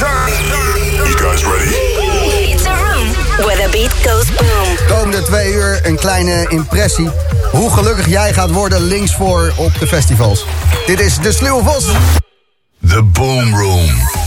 You guys ready? It's a room where the beat goes boom. Komende twee uur een kleine impressie. Hoe gelukkig jij gaat worden links voor op de festivals. Dit is de Sluwe Vos. The Boom Room.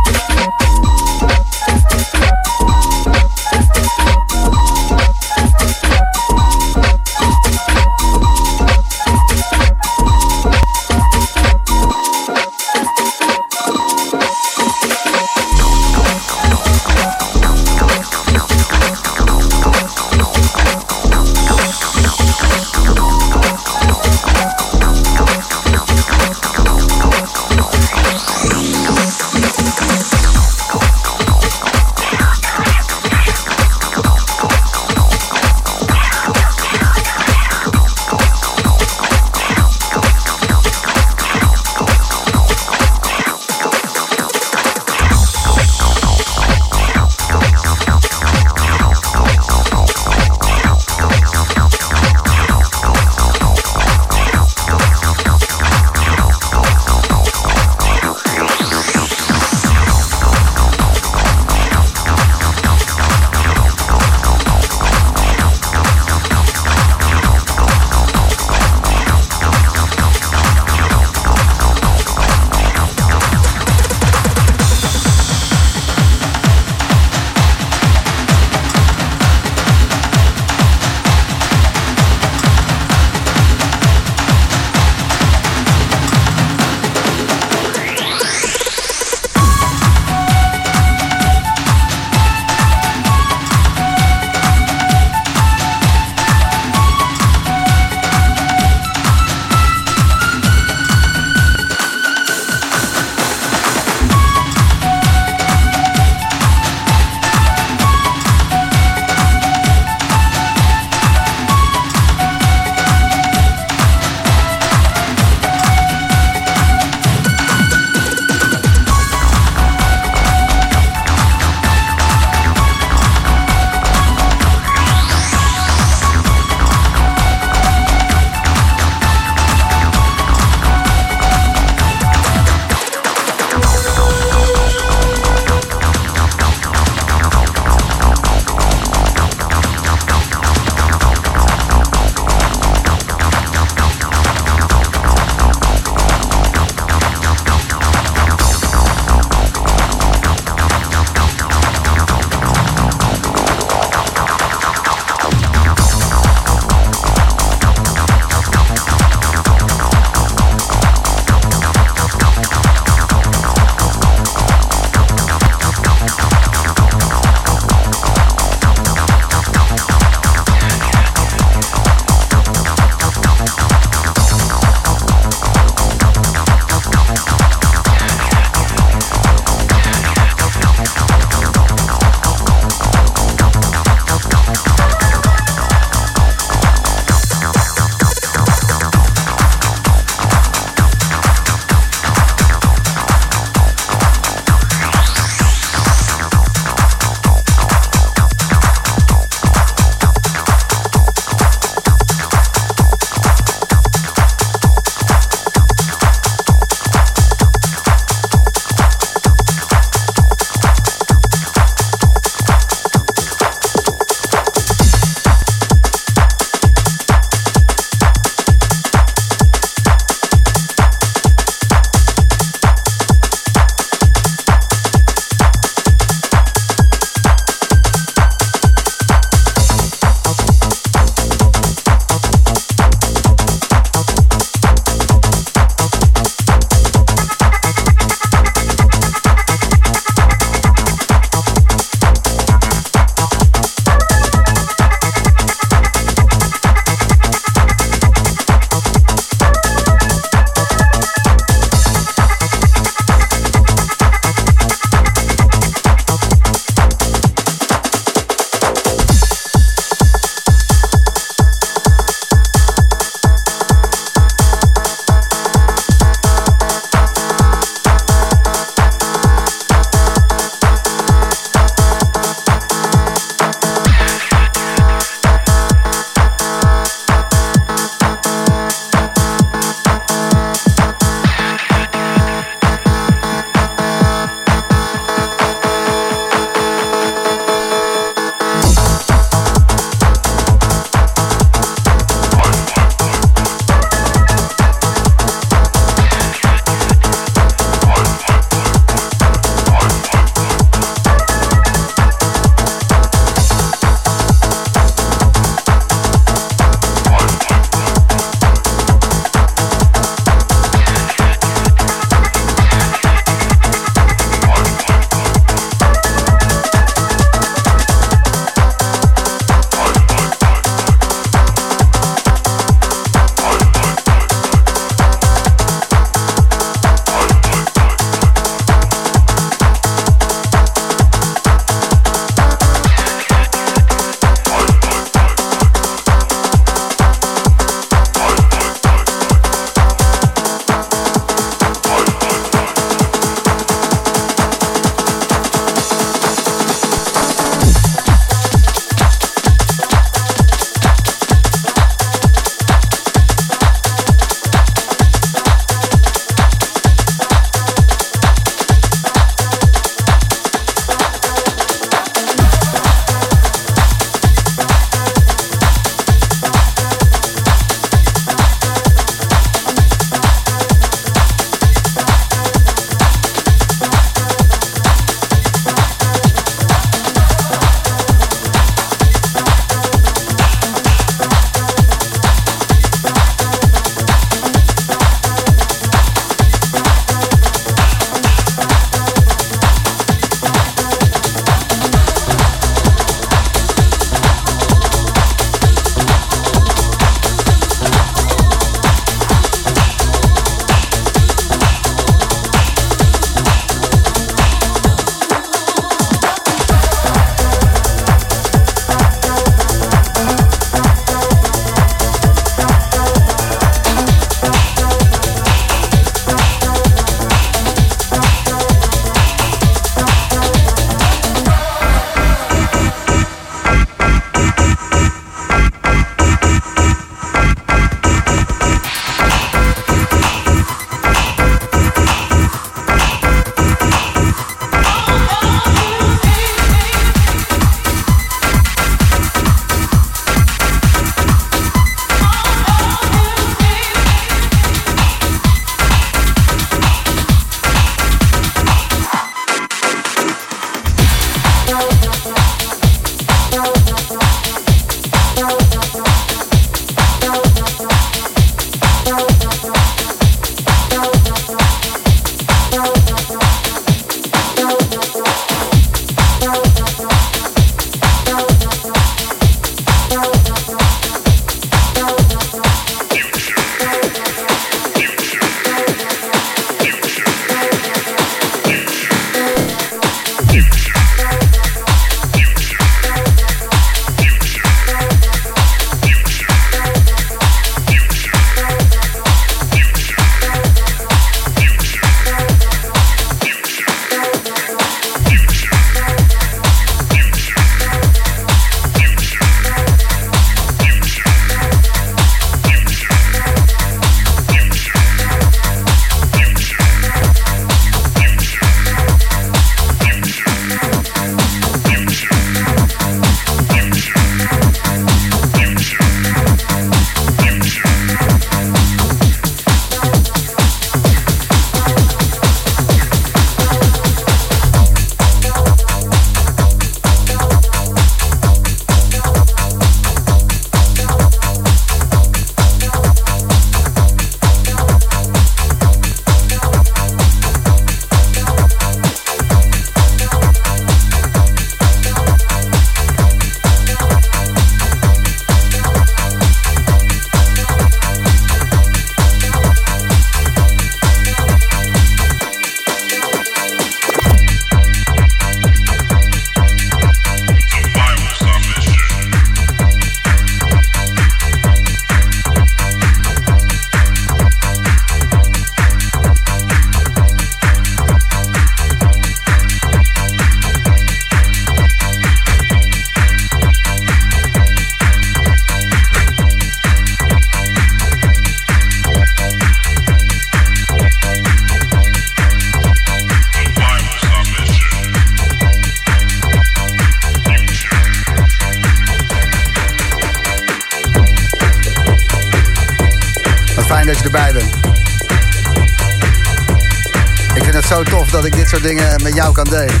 Met jou kan delen.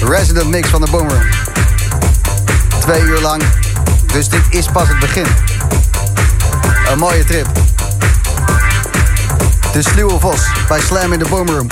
Resident Mix van de Boomroom. Twee uur lang. Dus dit is pas het begin. Een mooie trip. De Sluwe Vos bij Slam in de Boomroom.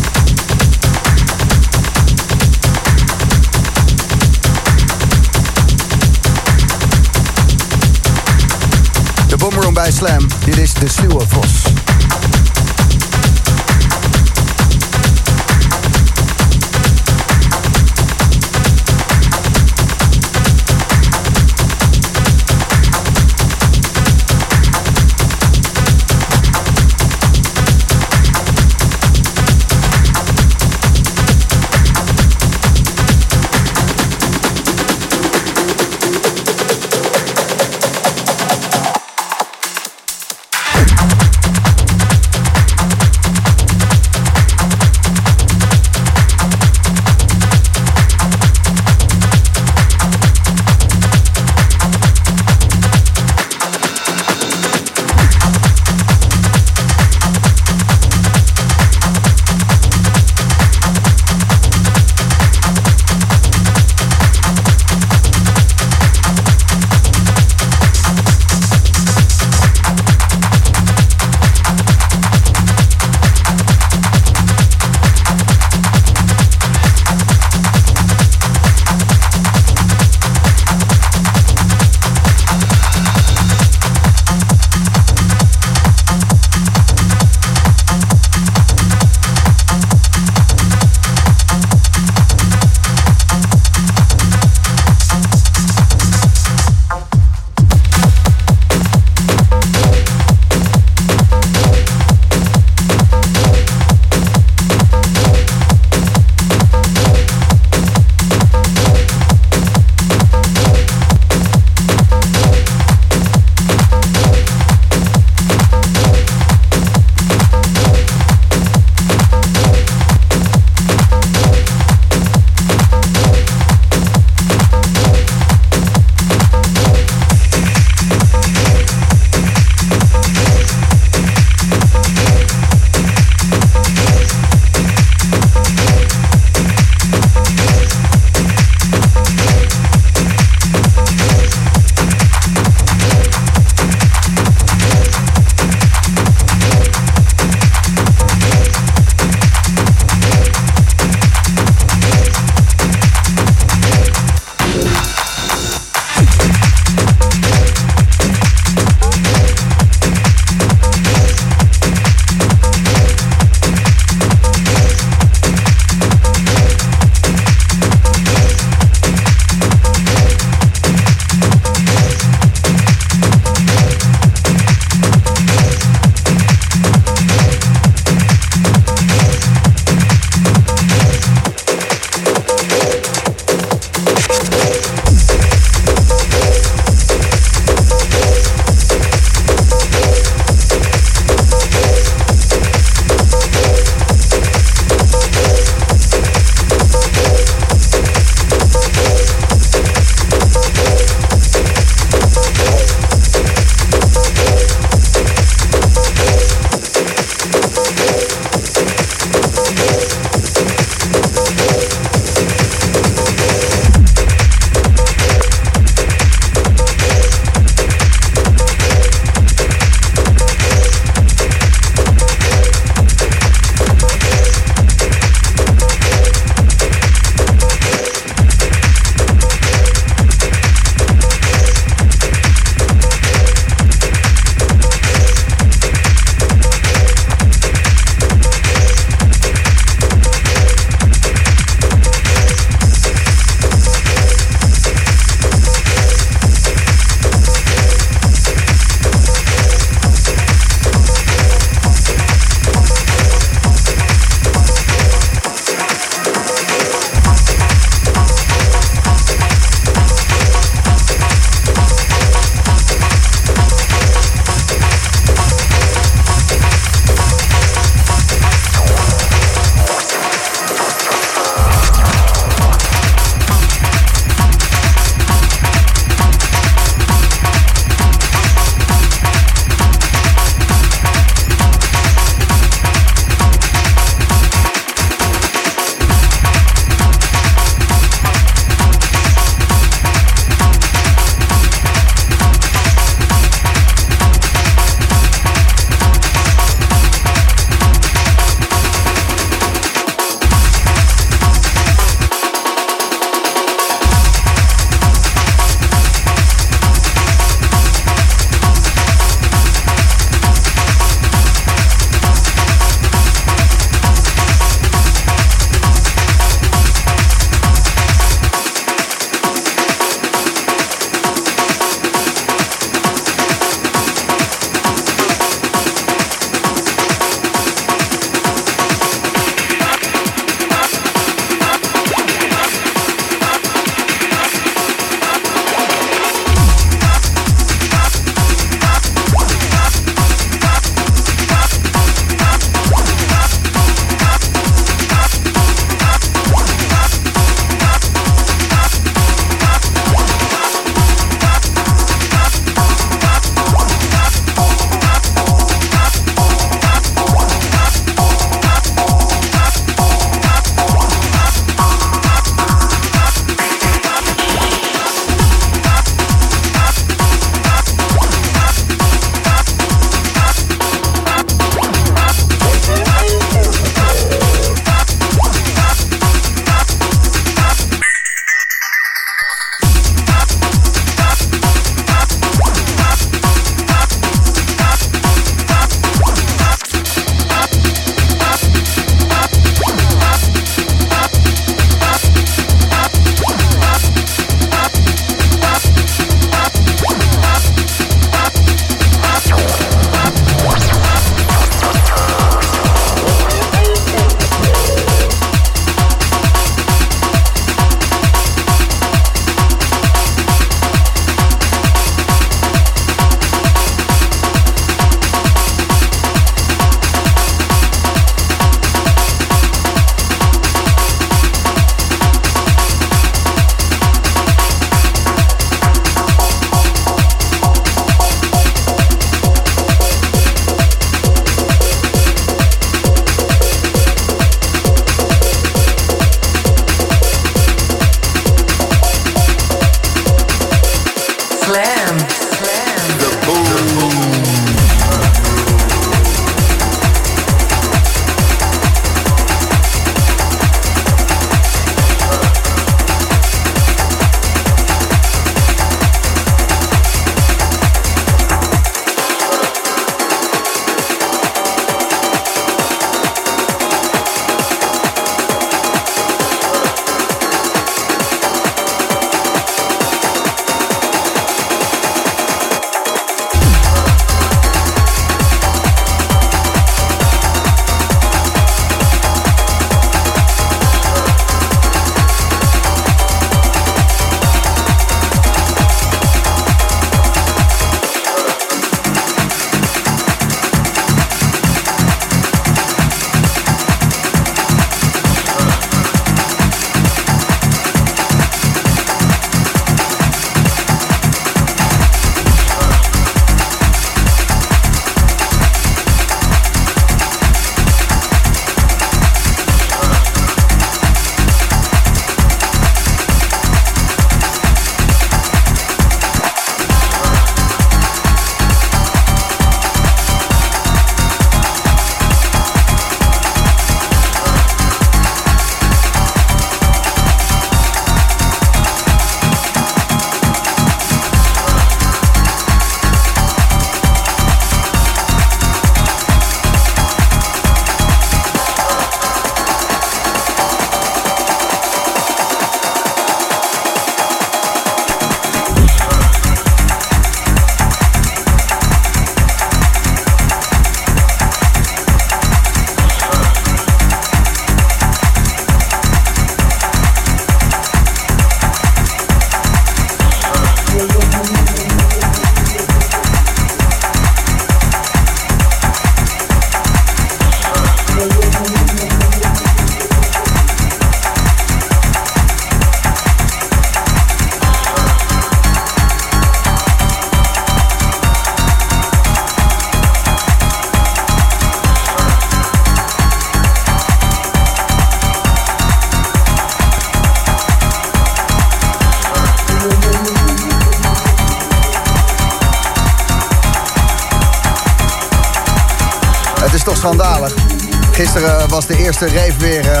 Was de eerste rave weer eh,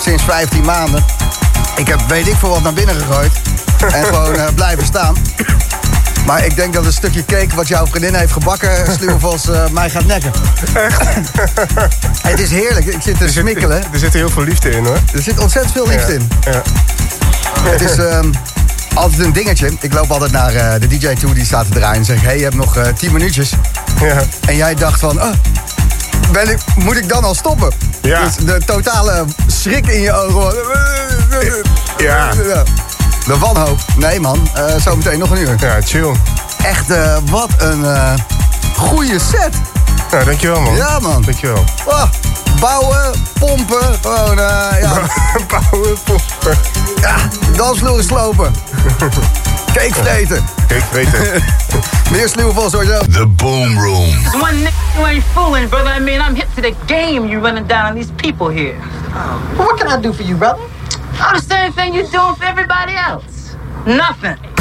sinds 15 maanden. Ik heb weet ik veel wat naar binnen gegooid. En gewoon eh, blijven staan. Maar ik denk dat een stukje cake wat jouw vriendin heeft gebakken... Sluwevos eh mij gaat nekken. Het is heerlijk. Ik zit te smikkelen. Er zit heel veel liefde in hoor. Er zit ontzettend veel liefde Ja. in. Ja. Het is ehm, altijd een dingetje. Ik loop altijd naar eh, de DJ toe die staat te draaien en zeg: Hé, hey, je hebt nog eh 10 minuutjes. Ja. En jij dacht van: oh, ben ik, moet ik dan al stoppen? Ja. Dus de totale schrik in je ogen. van- Ja. De wanhoop. Nee, man. eh zometeen nog een uur. Ja, chill. Echt, eh, wat een eh goede set. Ja, dankjewel man. Ja, man. Dankjewel. Oh, bouwen, pompen. Gewoon, eh, ja, Bouwen, pompen. ja, dansvloeren slopen. Cake vreten. Het. Meneer Sluwevos, hoor je zo. The Boom Room. You ain't fooling, brother. I mean, I'm hip to the game you running down on these people here. What can I do for you, brother? Oh, the same thing you're doing for everybody else. Nothing.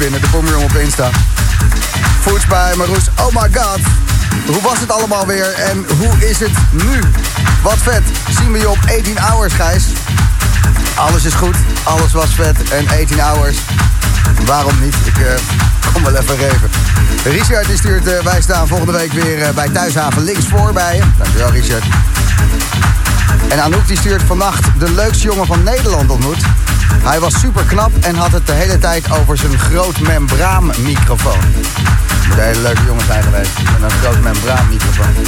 Binnen. De boomroom op Insta. Foods bij Marloes. Oh my god. Hoe was het allemaal weer en hoe is het nu? Wat vet. Zien we je op 18 hours, Gijs? Alles is goed. Alles was vet. En 18 hours. Waarom niet? Ik eh, kom wel even even. Richard die stuurt, eh, wij staan volgende week weer eh, bij Thuishaven links voor bij je. Dankjewel Richard. En Anouk die stuurt vannacht de leukste jongen van Nederland ontmoet. Hij was super knap en had het de hele tijd over zijn groot membraan microfoon. Moet een hele leuke jongen zijn geweest. Met een groot membraan microfoon.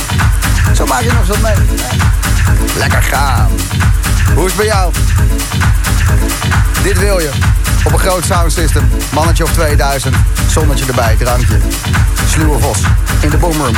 Zo maak je nog zo mee. Lekker gaan. Hoe is het bij jou? Dit wil je. Op een groot soundsystem. Mannetje of 2000. Zonnetje erbij, drankje. Sluwe vos. In de boomroom.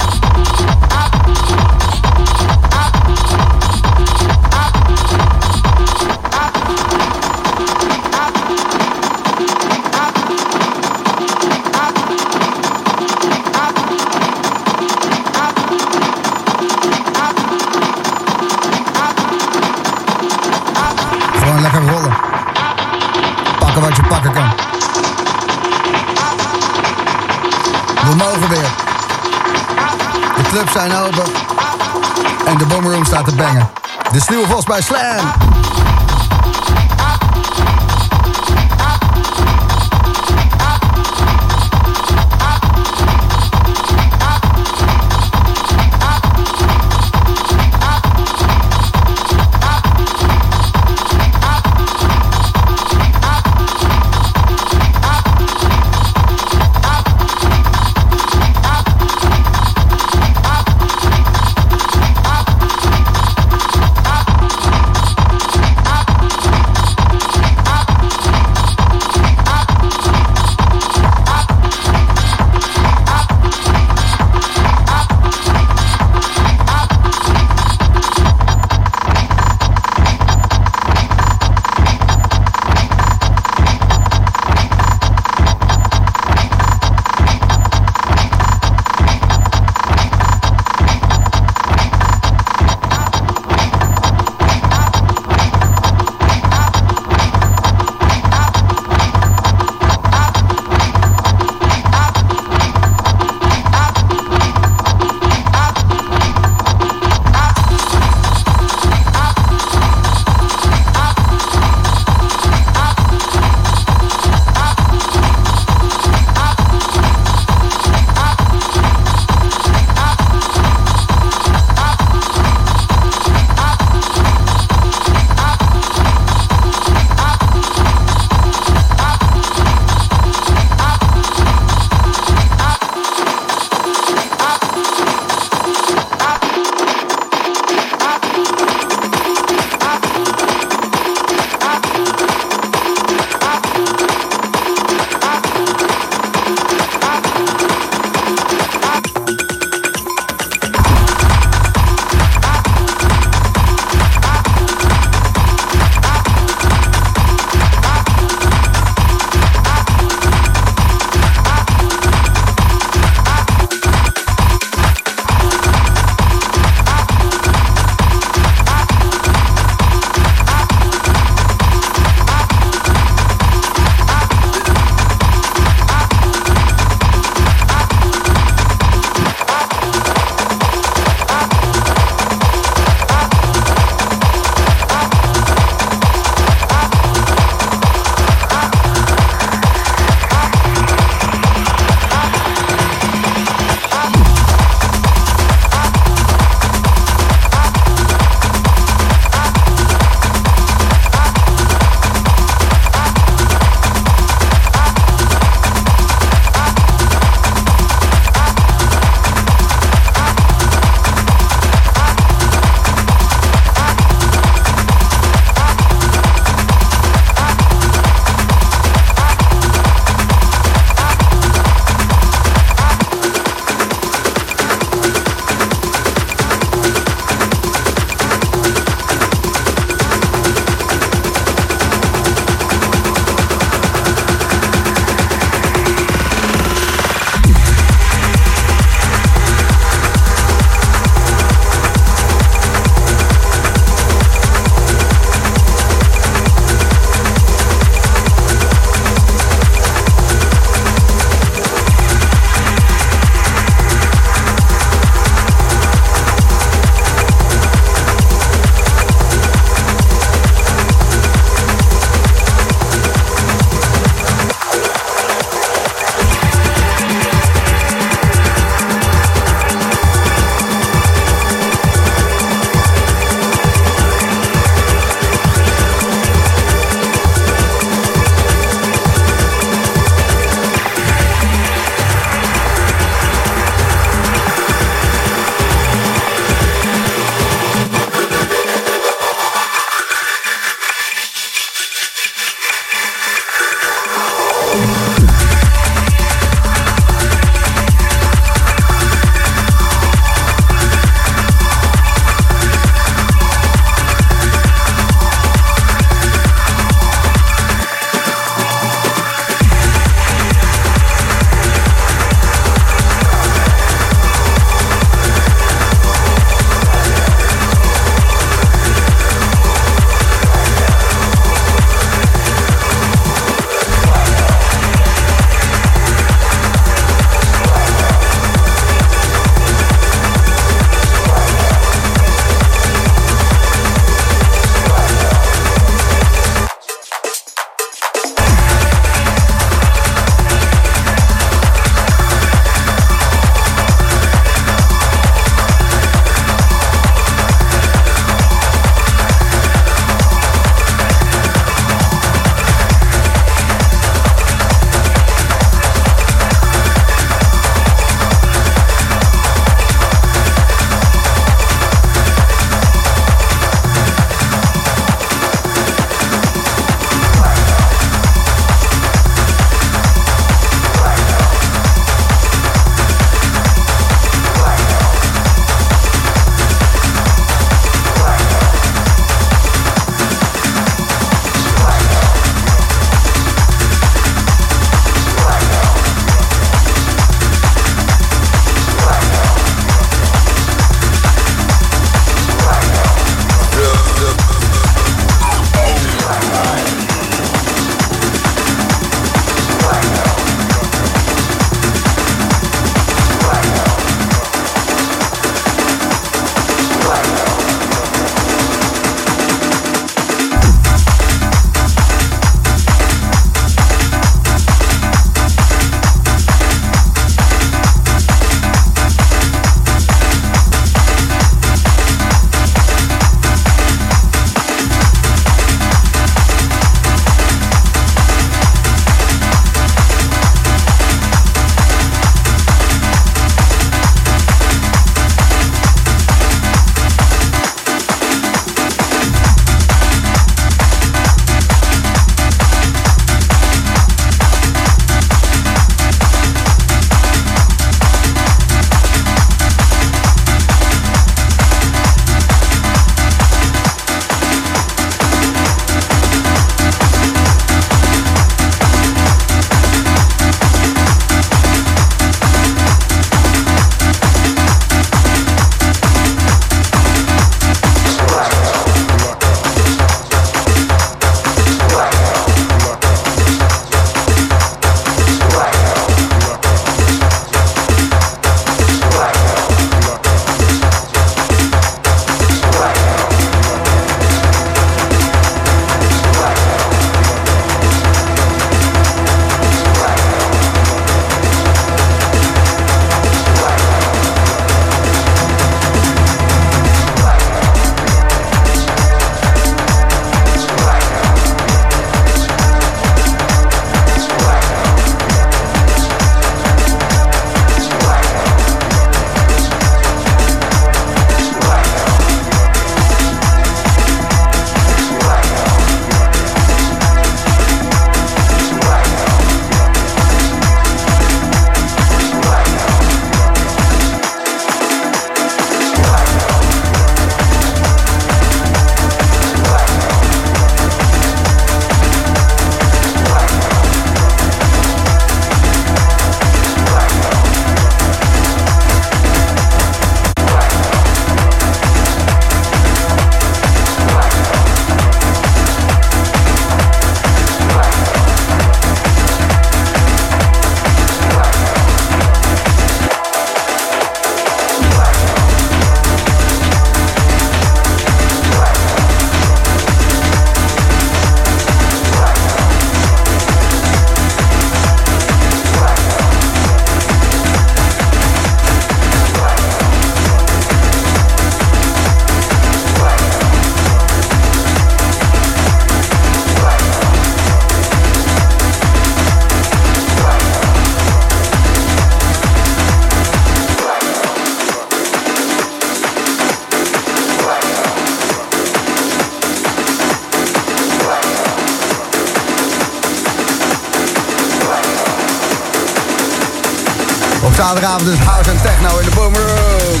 Zaterdagavond dus house en techno in de Boom Room.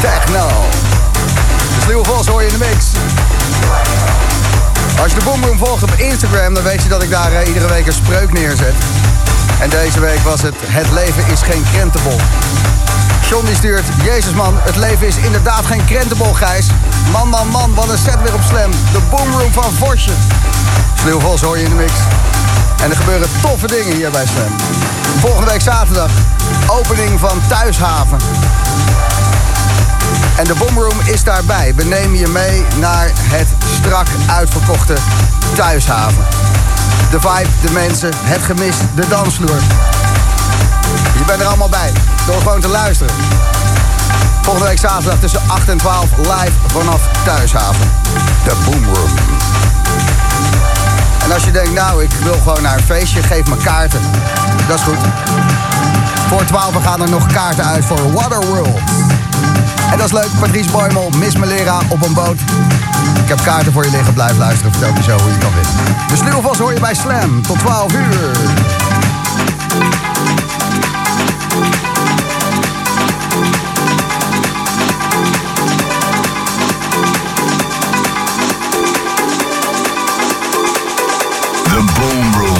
Techno. Vos hoor je in de mix. Als je de Boom Room volgt op Instagram, dan weet je dat ik daar eh, iedere week een spreuk neerzet. En deze week was het Het leven is geen krentenbol. John die stuurt, Jezus man, het leven is inderdaad geen krentenbol, Gijs. Man, man, man, wat een set weer op Slam. De boomroom van Vosje. Sluw Vos hoor je in de mix. En er gebeuren toffe dingen hier bij Slam. Volgende week zaterdag, opening van Thuishaven. En de Boomroom is daarbij. We nemen je mee naar het strak uitverkochte Thuishaven. De vibe, de mensen, het gemis, de dansvloer. Je bent er allemaal bij, door gewoon te luisteren. Volgende week zaterdag tussen 8 en 12 live vanaf Thuishaven. De Boomroom. En als je denkt, nou, ik wil gewoon naar een feestje, geef me kaarten. Dat is goed. Voor 12 gaan er nog kaarten uit voor Waterworld. En dat is leuk, Patrice Boymel, Miss Malera op een boot. Ik heb kaarten voor je liggen, blijf luisteren, vertel je zo hoe je kan winnen. Dus Sneeuwvos hoor je bij Slam, tot 12 uur. Boom Room.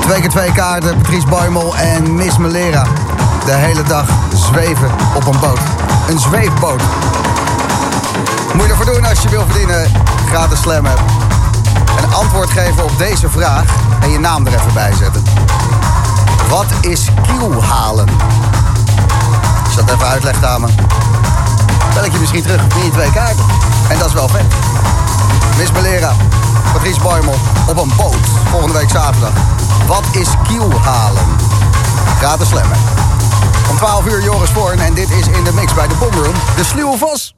Twee keer twee kaarten, Patrice Boymel en Miss Melera. De hele dag zweven op een boot. Een zweefboot. Moet je ervoor doen als je wil verdienen. Gratis slam hebt. Een antwoord geven op deze vraag. En je naam er even bij zetten. Wat is kielhalen? Als je dat even uitlegt aan me. Bel ik je misschien terug je twee kaarten. En dat is wel vet. Miss Melera, Patrice Boymel op een boot. Volgende week zaterdag. Wat is kielhalen? Gratis slammen. Om 12 uur Joris Voorn en dit is in de mix bij de Bomroom. De sluwe vos.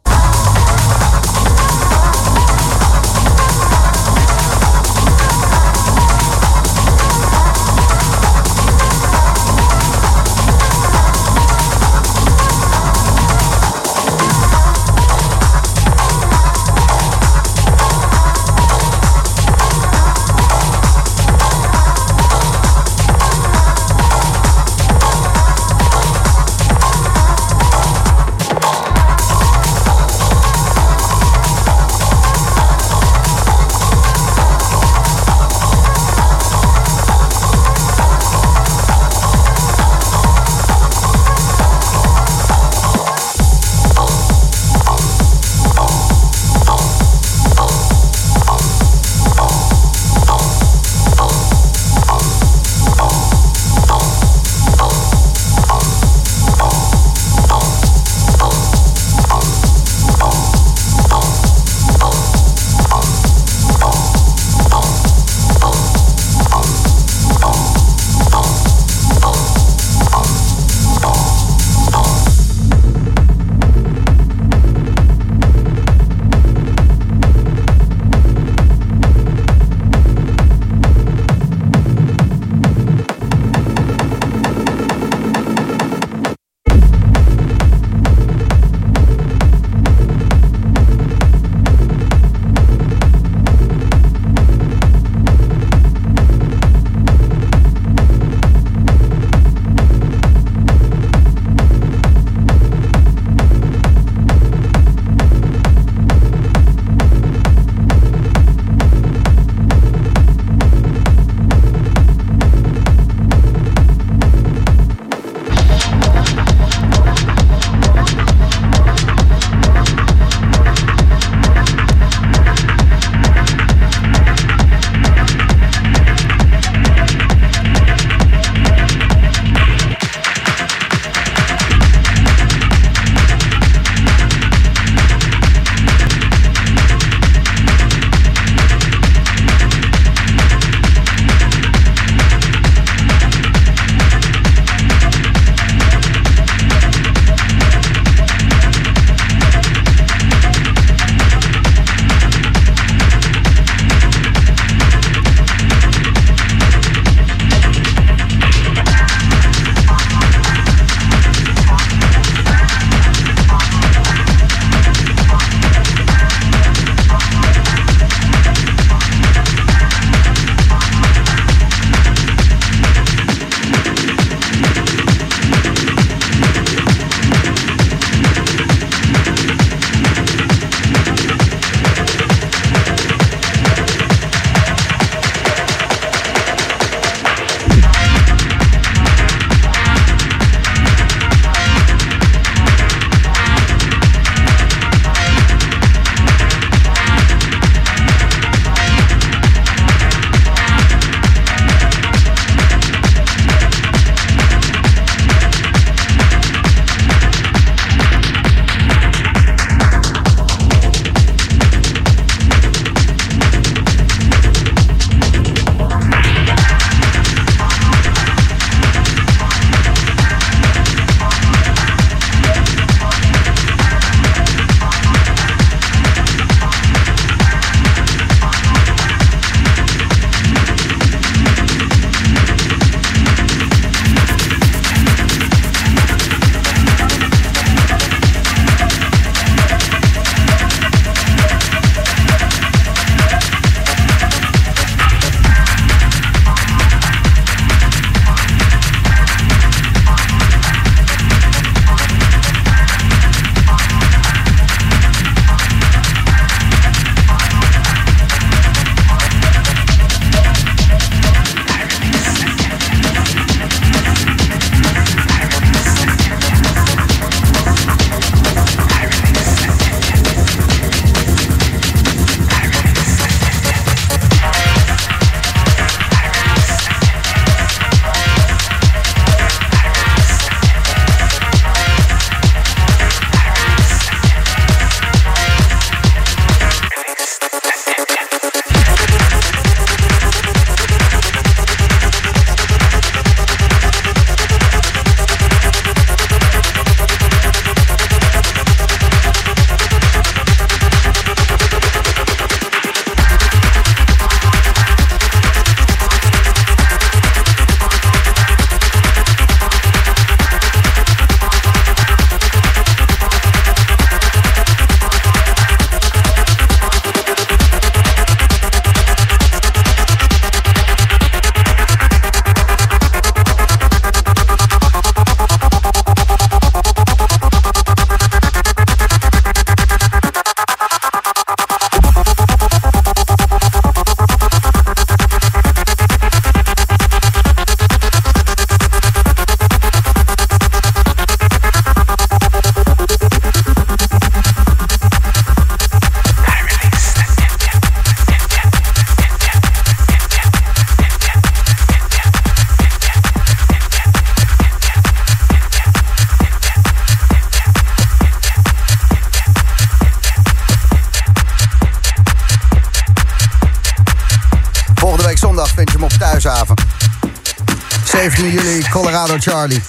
Charlie.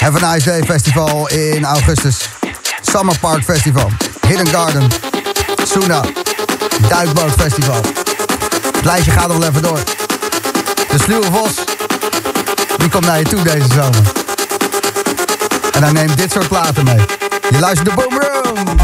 Have a Nice Day Festival in augustus. Summer Park Festival. Hidden Garden. Suna. Duikboot Festival. Het lijstje gaat nog wel even door. De Sluwe Vos. Die komt naar je toe deze zomer. En hij neemt dit soort platen mee. Je luistert de Boom Room.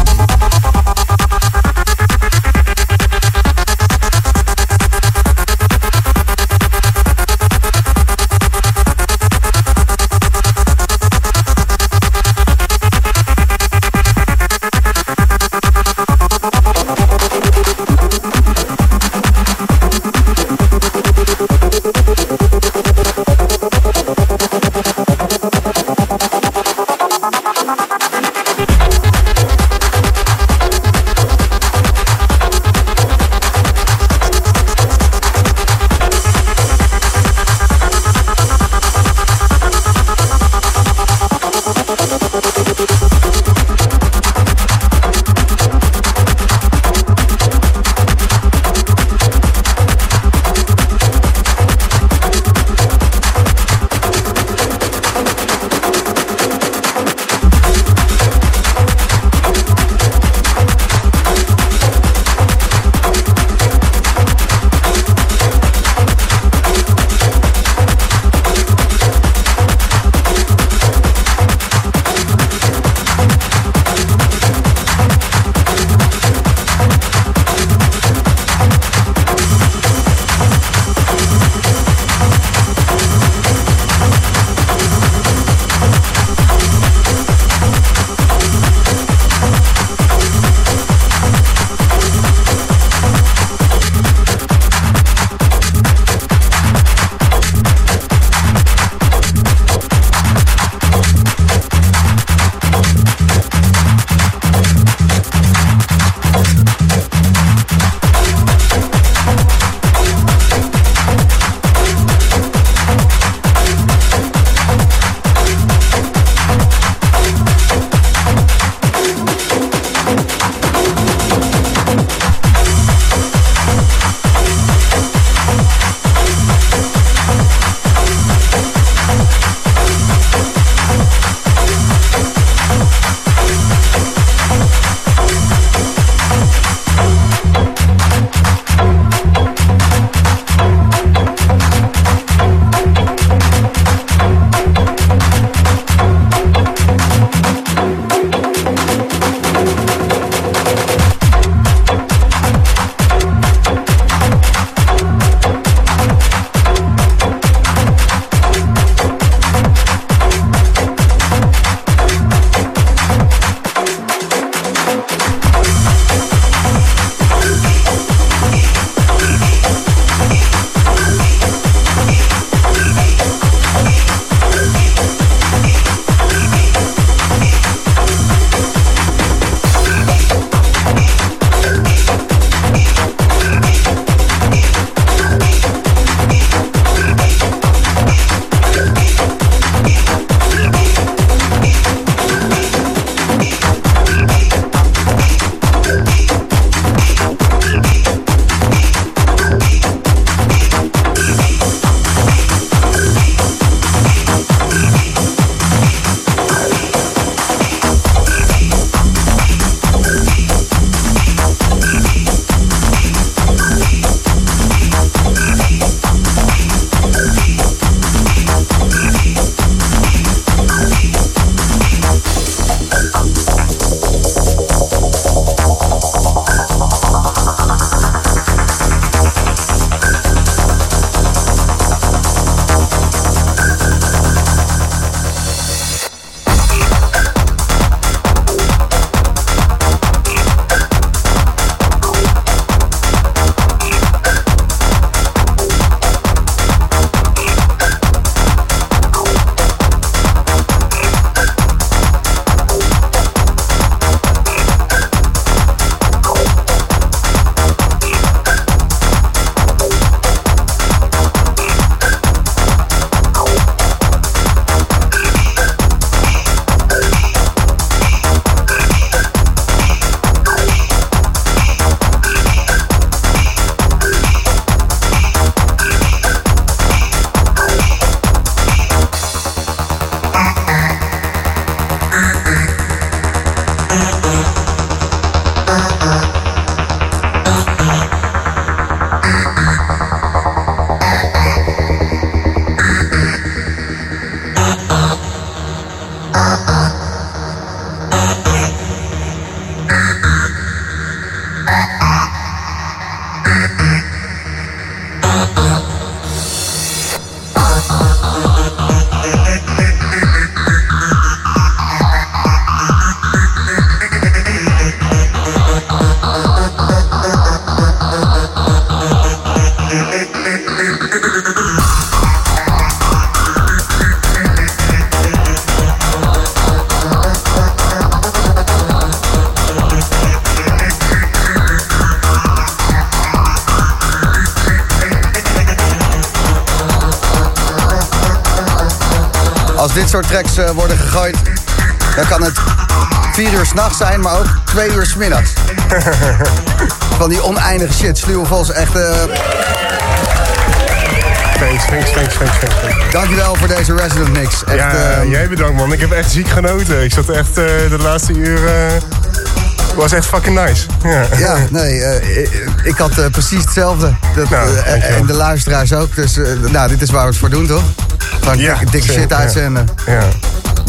Tracks eh, worden gegooid, dan kan het vier uur s'nachts zijn, maar ook twee uur s'middags. Van die oneindige shit. Sluwe Vos, echt... eh, Thanks, thanks, thanks, thanks, dankjewel voor deze Resident Mix. Echt, Ja, eh, jij bedankt man. Ik heb echt ziek genoten. Ik zat echt eh, de laatste uur... was echt fucking nice. Ja. Ja, nee, ik, had precies hetzelfde. Dat, Nou, en de luisteraars ook. Dus nou, dit is waar we het voor doen, toch? Gewoon Ja, dikke, shit uitzenden. ja.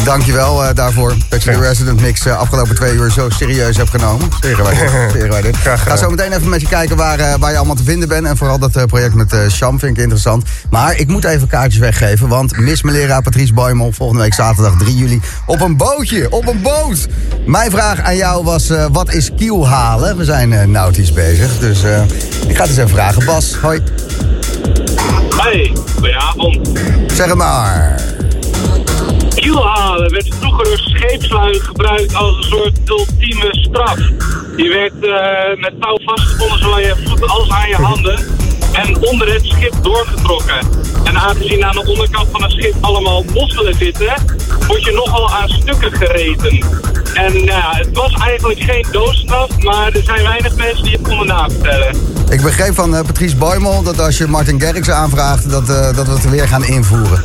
Dankjewel eh daarvoor dat je de. Resident Mix eh, afgelopen twee uur zo serieus hebt genomen. Zeren wij dit. Zeren wij dit. Graag gedaan. Ga zo meteen even met je kijken waar, eh, waar je allemaal te vinden bent. En vooral dat eh, project met eh Sham vind ik interessant. Maar ik moet even kaartjes weggeven. Want Miss Melera Patrice Boymel volgende week zaterdag 3 juli op een bootje. Op een boot. Mijn vraag aan jou was, eh, wat is kiel halen? We zijn eh nautisch bezig. Dus eh, ik ga het eens even vragen. Bas, hoi. Hey, goedenavond. Zeg het maar. Kielhalen werd vroeger door scheepslui gebruikt als een soort ultieme straf. Je werd eh, met touw vastgebonden zowel je voeten als aan je handen en onder het schip doorgetrokken. En aangezien aan de onderkant van het schip allemaal mosselen zitten, word je nogal aan stukken gereten. En nou ja, het was eigenlijk geen doodstraf, maar er zijn weinig mensen die het konden navertellen. Ik begreep van eh, Patrice Boymel dat als je Martin Garrix aanvraagt... Dat, eh, dat we het weer gaan invoeren.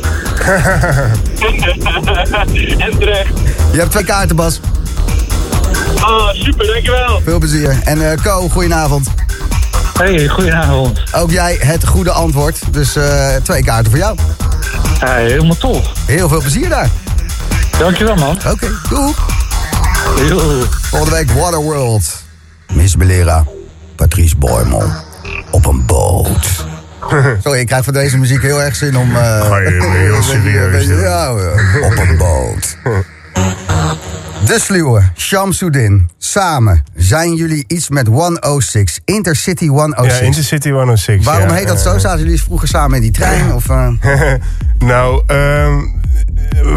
en terecht. Je hebt twee kaarten, Bas. Ah, super, dankjewel. Veel plezier. En eh Co, goedenavond. Hey, goedenavond. Ook jij het goede antwoord. Dus eh, twee kaarten voor jou. Ja, helemaal tof. Heel veel plezier daar. Dankjewel, man. Oké, doei. Yo. Volgende week Waterworld. Miss Belera, Patrice Boymel. Op een boot. Sorry, ik krijg van deze muziek heel erg zin om... eh, Ga je heel serieus weet je, doen. ja, ja, op een boot. De Sluwe, Shamsuddin, samen zijn jullie iets met 106, Intercity 106. Ja, Intercity 106. Waarom ja. heet dat zo? Zaten jullie vroeger samen in die trein? Of, eh? nou, ehm,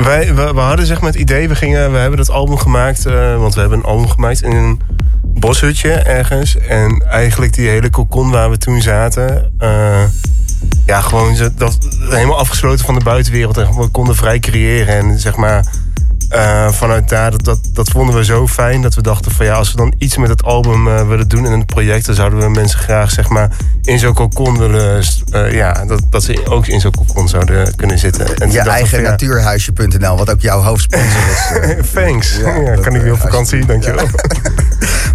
wij, we, we hadden zeg maar het idee, we, gingen, we hebben dat album gemaakt, eh, want we hebben een album gemaakt in een boshutje ergens. En eigenlijk die hele cocon waar we toen zaten, eh, ja, gewoon dat, helemaal afgesloten van de buitenwereld. En we konden vrij creëren en zeg maar... eh, vanuit daar, dat, dat, dat vonden we zo fijn dat we dachten van ja, als we dan iets met het album eh, willen doen in het project, dan zouden we mensen graag zeg maar in zo'n cocon willen, eh, ja, dat, dat ze ook in zo'n cocon zouden kunnen zitten. En je eigen van, ja, natuurhuisje.nl, wat ook jouw hoofdsponsor is. Thanks. Ja, kan ik weer op vakantie, dankjewel.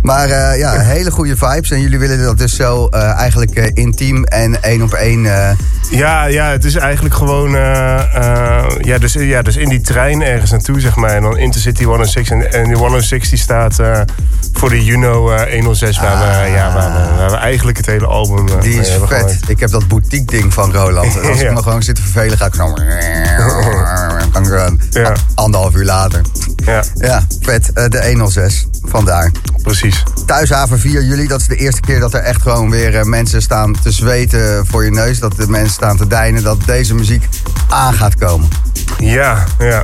Maar ja, hele goede vibes. En jullie willen dat dus zo eigenlijk intiem en één op één. Ja, ja, het is eigenlijk gewoon. ja, dus, ja, dus in die trein ergens naartoe, zeg maar. En dan Intercity 106. En, en die 106 die staat eh, voor de Juno eh, 106, waar, we, ja, waar, we, waar we eigenlijk het hele album. eh, die is vet. gemaakt. Ik heb dat boutique ding van Roland. En als ik me gewoon zit te vervelen, ga ik zo... Ja. Anderhalf uur later. Ja, Ja, vet. Eh, de 106. Vandaar. precies. Thuishaven 4 juli, dat is de eerste keer dat er echt gewoon weer eh, mensen staan te zweten voor je neus. Dat de mensen staan te deinen dat deze muziek aan gaat komen. Ja, ja.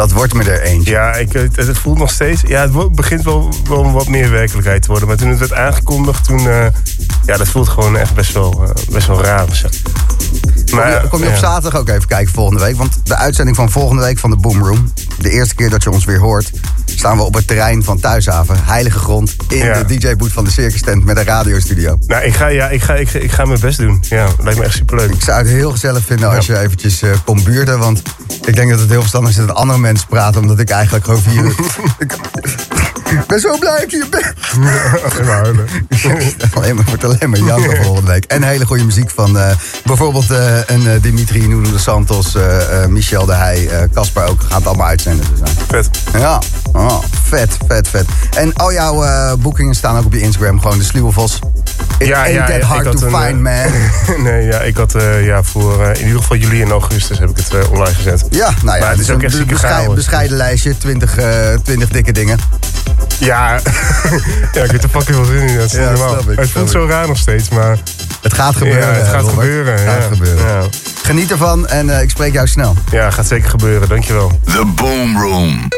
Dat wordt me er eentje. Ja, ik, het, het voelt nog steeds. Ja, het begint wel, wel wat meer werkelijkheid te worden. Maar toen het werd aangekondigd, toen. eh, ja, dat voelt gewoon echt best wel, eh, best wel raar. zo. Kom je, kom je op ja. zaterdag ook even kijken volgende week? Want de uitzending van volgende week van de Boomroom... de eerste keer dat je ons weer hoort... staan we op het terrein van Thuishaven. Heilige grond. In Ja. de DJ-boot van de Circus Tent met een radiostudio. Nou, ik ga, ja, ik, ga, ik, ga- ik ga mijn best doen. Ja, lijkt me echt superleuk. Ik zou het heel gezellig vinden als je eventjes eh kon buurten. Want ik denk dat het heel verstandig is dat andere mensen praten. Omdat ik eigenlijk gewoon vier uur... ik, ben zo blij dat ik hier ben. Alleen maar huilen. alleen maar, wordt alleen maar janken volgende week. En hele goede muziek van eh, bijvoorbeeld eh, een eh, Dimitri Nuno de Santos, Michel de Heij, Casper ook. Gaan het allemaal uitzenden. Dus. Vet. Ja, oh, vet, vet, vet. En al jouw boekingen staan ook op je Instagram. Gewoon de Sluwe Vos. It Ja, ain't ja, that ik hard to een, find, man. nee, ja, ik had ja, voor in ieder geval juli en augustus heb ik het online gezet. Ja, nou ja, Maar het is ook echt zieke bescheiden, bescheiden lijstje. 20, eh 20 dikke dingen. Ja, ja ik heb er fucking veel zin in. Dat is Ja, niet normaal. snap ik, het voelt zo raar nog steeds, maar Het gaat gebeuren. ja, het gaat Robert. gebeuren. Het ja. gaat gebeuren. Ja. Geniet ervan en eh, ik spreek jou snel. ja, gaat zeker gebeuren. Dankjewel. The Boom Room.